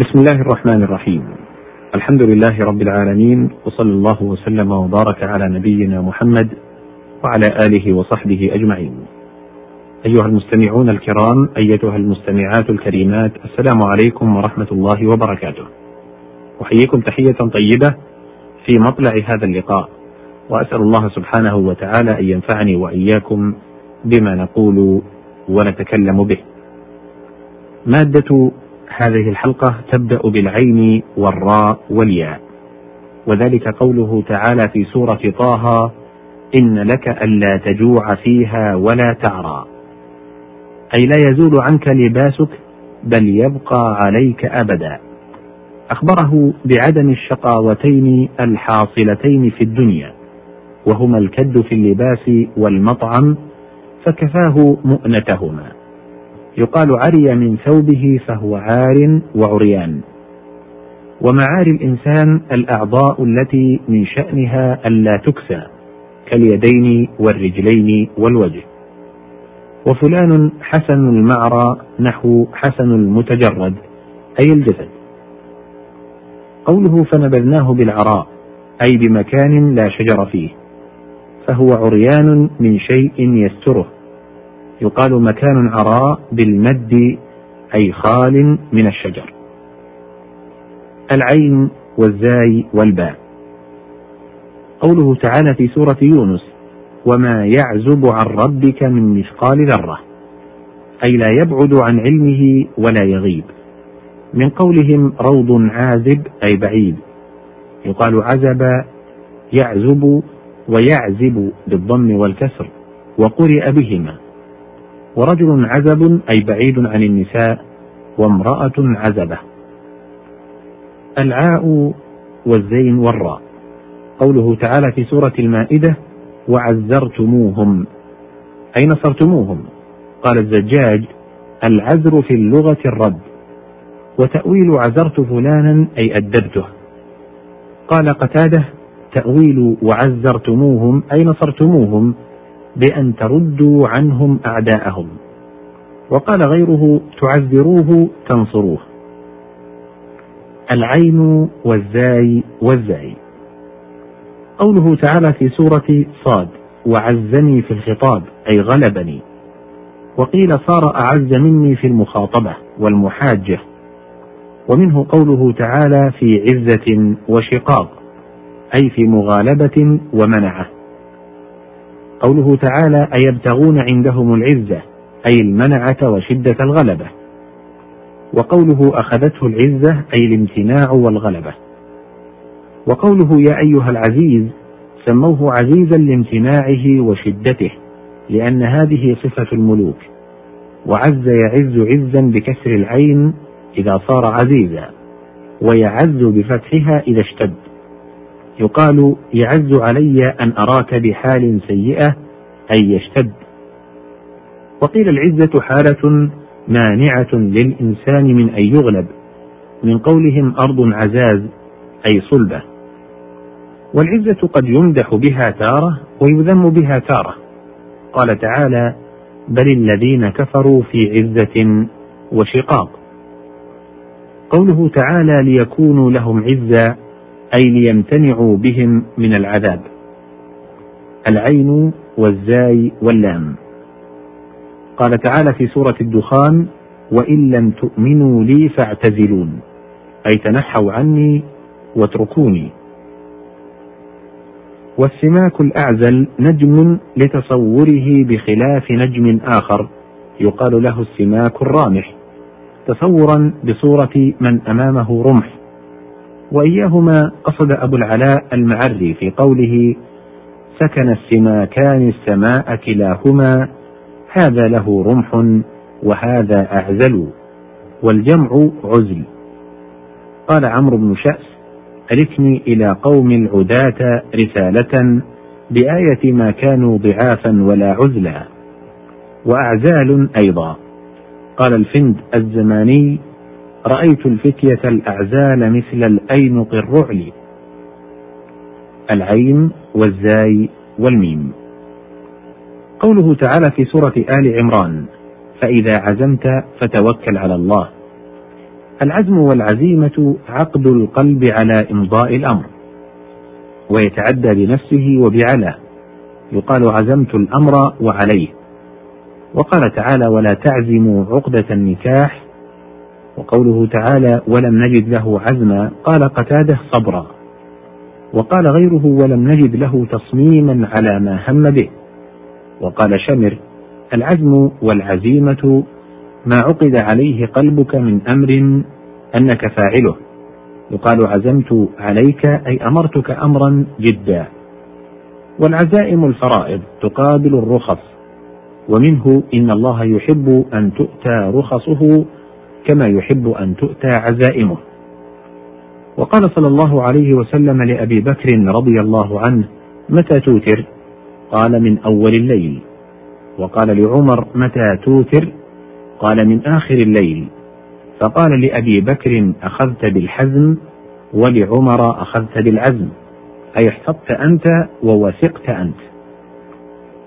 بسم الله الرحمن الرحيم. الحمد لله رب العالمين وصلى الله وسلم وبارك على نبينا محمد وعلى آله وصحبه أجمعين. أيها المستمعون الكرام أيتها المستمعات الكريمات السلام عليكم ورحمة الله وبركاته. أحييكم تحية طيبة في مطلع هذا اللقاء وأسأل الله سبحانه وتعالى أن ينفعني وإياكم بما نقول ونتكلم به. مادة هذه الحلقة تبدأ بالعين والراء والياء. وذلك قوله تعالى في سورة طه إن لك ألا تجوع فيها ولا تعرى. أي لا يزول عنك لباسك بل يبقى عليك أبدا. أخبره بعدم الشقاوتين الحاصلتين في الدنيا وهما الكد في اللباس والمطعم فكفاه مؤنتهما. يقال عري من ثوبه فهو عار وعريان. ومعاري الإنسان الأعضاء التي من شأنها ألا تكسى كاليدين والرجلين والوجه. وفلان حسن المعرى نحو حسن المتجرد أي الجسد. قوله فنبذناه بالعراء أي بمكان لا شجر فيه. فهو عريان من شيء يستره. يقال مكان عراء بالمد أي خال من الشجر. العين والزاي والباء. قوله تعالى في سورة يونس وما يعزب عن ربك من مثقال ذرة أي لا يبعد عن علمه ولا يغيب. من قولهم روض عازب أي بعيد. يقال عزب يعزب ويعزب بالضم والكسر وقرئ بهما. ورجل عزب أي بعيد عن النساء وامرأة عزبة. العاء والزين والراء. قوله تعالى في سورة المائدة وعزرتموهم أي نصرتموهم؟ قال الزجاج العزر في اللغة الرد وتأويل عزرت فلانا أي أدبته. قال قتادة تأويل وعزرتموهم أي نصرتموهم. بأن تردوا عنهم أعداءهم. وقال غيره تعذروه تنصروه. العين والزاي والزاي. قوله تعالى في سورة صاد وعزني في الخطاب أي غلبني. وقيل صار أعز مني في المخاطبة والمحاجة. ومنه قوله تعالى في عزة وشقاق أي في مغالبة ومنعة. قوله تعالى أيبتغون عندهم العزة أي المنعة وشدة الغلبة. وقوله أخذته العزة أي الامتناع والغلبة. وقوله يا أيها العزيز سموه عزيزا لامتناعه وشدته لأن هذه صفة الملوك. وعز يعز عزا بكسر العين إذا صار عزيزا ويعز بفتحها إذا اشتد. يقال يعز علي أن أراك بحال سيئة أي يشتد. وقيل العزة حالة مانعة للإنسان من أن يغلب من قولهم أرض عزاز أي صلبة. والعزة قد يمدح بها تارة ويذم بها تارة. قال تعالى بل الذين كفروا في عزة وشقاق. قوله تعالى ليكونوا لهم عزا أي ليمتنعوا بهم من العذاب. العين والزاي واللام. قال تعالى في سورة الدخان وإن لم تؤمنوا لي فاعتزلون. أي تنحوا عني واتركوني. والسماك الأعزل نجم لتصوره بخلاف نجم آخر يقال له السماك الرامح. تصورا بصورة من أمامه رمح. وإياهما قصد أبو العلاء المعري في قوله سكن السماكان السماء كلاهما هذا له رمح وهذا أعزل والجمع عزل. قال عمرو بن شأس ألكني إلى قوم العداة رسالة بآية ما كانوا ضعافا ولا عزلا وأعزال أيضا. قال الفند الزماني رأيت الفتية الأعزال مثل الأينق الرعل. العين والزاي والميم. قوله تعالى في سورة آل عمران فإذا عزمت فتوكل على الله. العزم والعزيمة عقد القلب على إمضاء الأمر ويتعدى بنفسه وبعلى يقال عزمت الأمر وعليه. وقال تعالى ولا تعزموا عقدة النكاح وقوله تعالى ولم نجد له عزما قال قتادة صبرا. وقال غيره ولم نجد له تصميما على ما هم به وقال شمر العزم والعزيمة ما عقد عليه قلبك من أمر أنك فاعله يقال عزمت عليك أي أمرتك أمرا جدا والعزائم الفرائض تقابل الرخص ومنه إن الله يحب أن تؤتى رخصه كما يحب أن تؤتى عزائمه. وقال صلى الله عليه وسلم لأبي بكر رضي الله عنه متى توتر؟ قال من أول الليل. وقال لعمر متى توتر؟ قال من آخر الليل. فقال لأبي بكر أخذت بالحزم؟ ولعمر أخذت بالعزم. أي احتطت أنت ووثقت أنت.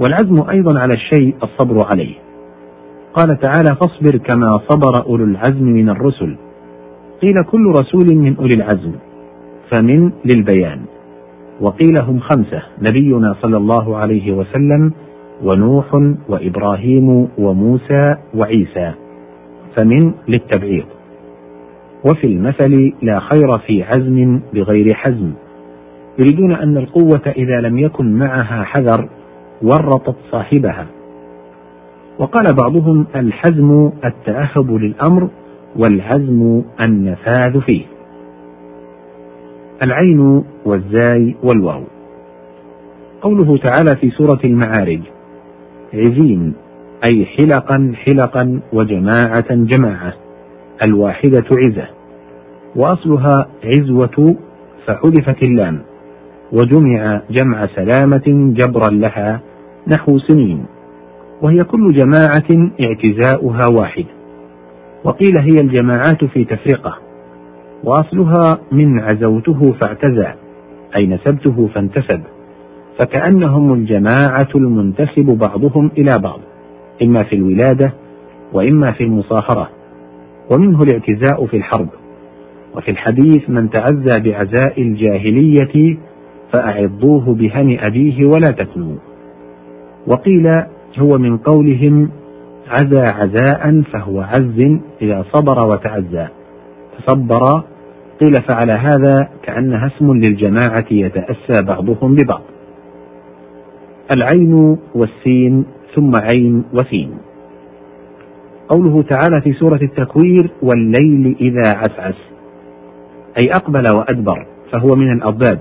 والعزم أيضا على الشيء الصبر عليه. قال تعالى فاصبر كما صبر أولو العزم من الرسل. قيل كل رسول من أولي العزم فمن للبيان. وقيل هم خمسة نبينا صلى الله عليه وسلم ونوح وإبراهيم وموسى وعيسى فمن للتبعيض. وفي المثل لا خير في عزم بغير حزم. يريدون أن القوة إذا لم يكن معها حذر ورطت صاحبها. وقال بعضهم الحزم التأهب للأمر والعزم النفاذ فيه. العين والزاي والواو. قوله تعالى في سورة المعارج عزين أي حلقا حلقا وجماعة جماعة الواحدة عزة. وأصلها عزوة فحذفت اللام وجمع جمع سلامة جبرا لها نحو سنين. وهي كل جماعة اعتزاؤها واحد. وقيل هي الجماعات في تفرقة وأصلها من عزوته فاعتزى أي نسبته فانتسب فكأنهم الجماعة المنتسب بعضهم إلى بعض إما في الولادة وإما في المصاهرة. ومنه الاعتزاء في الحرب وفي الحديث من تعزى بعزاء الجاهلية فأعضوه بهن أبيه ولا تكنوا. وقيل هو من قولهم عزى عزاء فهو عز إذا صبر وتعزى. تصبر قيل فعلى هذا كأنها اسم للجماعة يتأسى بعضهم ببعض. العين والسين ثم عين وسين. قوله تعالى في سورة التكوير والليل إذا عسعس. أي أقبل وأدبر فهو من الأضداد.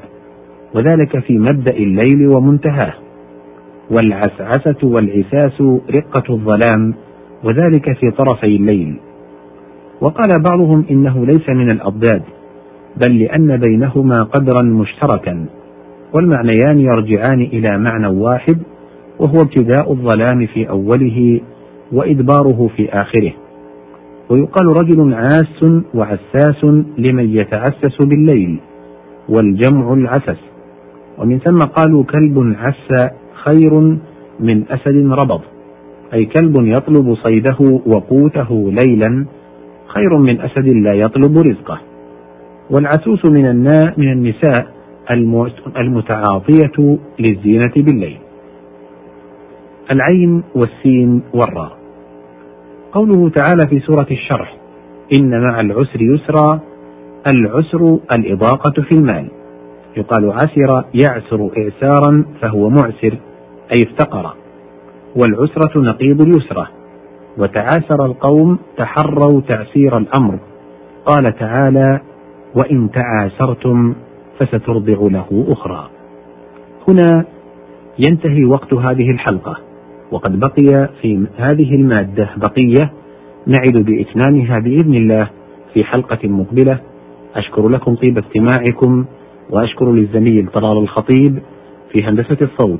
وذلك في مبدأ الليل ومنتهاه. والعسعسة والعساس رقة الظلام وذلك في طرفي الليل. وقال بعضهم إنه ليس من الأضداد بل لأن بينهما قدرا مشتركا والمعنيان يرجعان إلى معنى واحد وهو ابتداء الظلام في أوله وإدباره في آخره. ويقال رجل عاس وعساس لمن يتعسس بالليل والجمع العسس. ومن ثم قالوا كلب عس خير من أسد ربض. أي كلب يطلب صيده وقوته ليلا خير من أسد لا يطلب رزقه. والعسوس من الناء من النساء المتعاطية للزينة بالليل. العين والسين والراء. قوله تعالى في سورة الشرح إن مع العسر يسرا العسر الإضاقة في المال. يقال عسر يعسر إعسارا فهو معسر. أي افتقر والعسرة نقيض اليسرة وتعاسر القوم تحروا تعسير الأمر. قال تعالى وإن تعاسرتم فسترضع له أخرى. هنا ينتهي وقت هذه الحلقة وقد بقي في هذه المادة بقية نعد بإتمامها بإذن الله في حلقة مقبلة. أشكر لكم طيب استماعكم وأشكر للزميل طلال الخطيب في هندسة الصوت.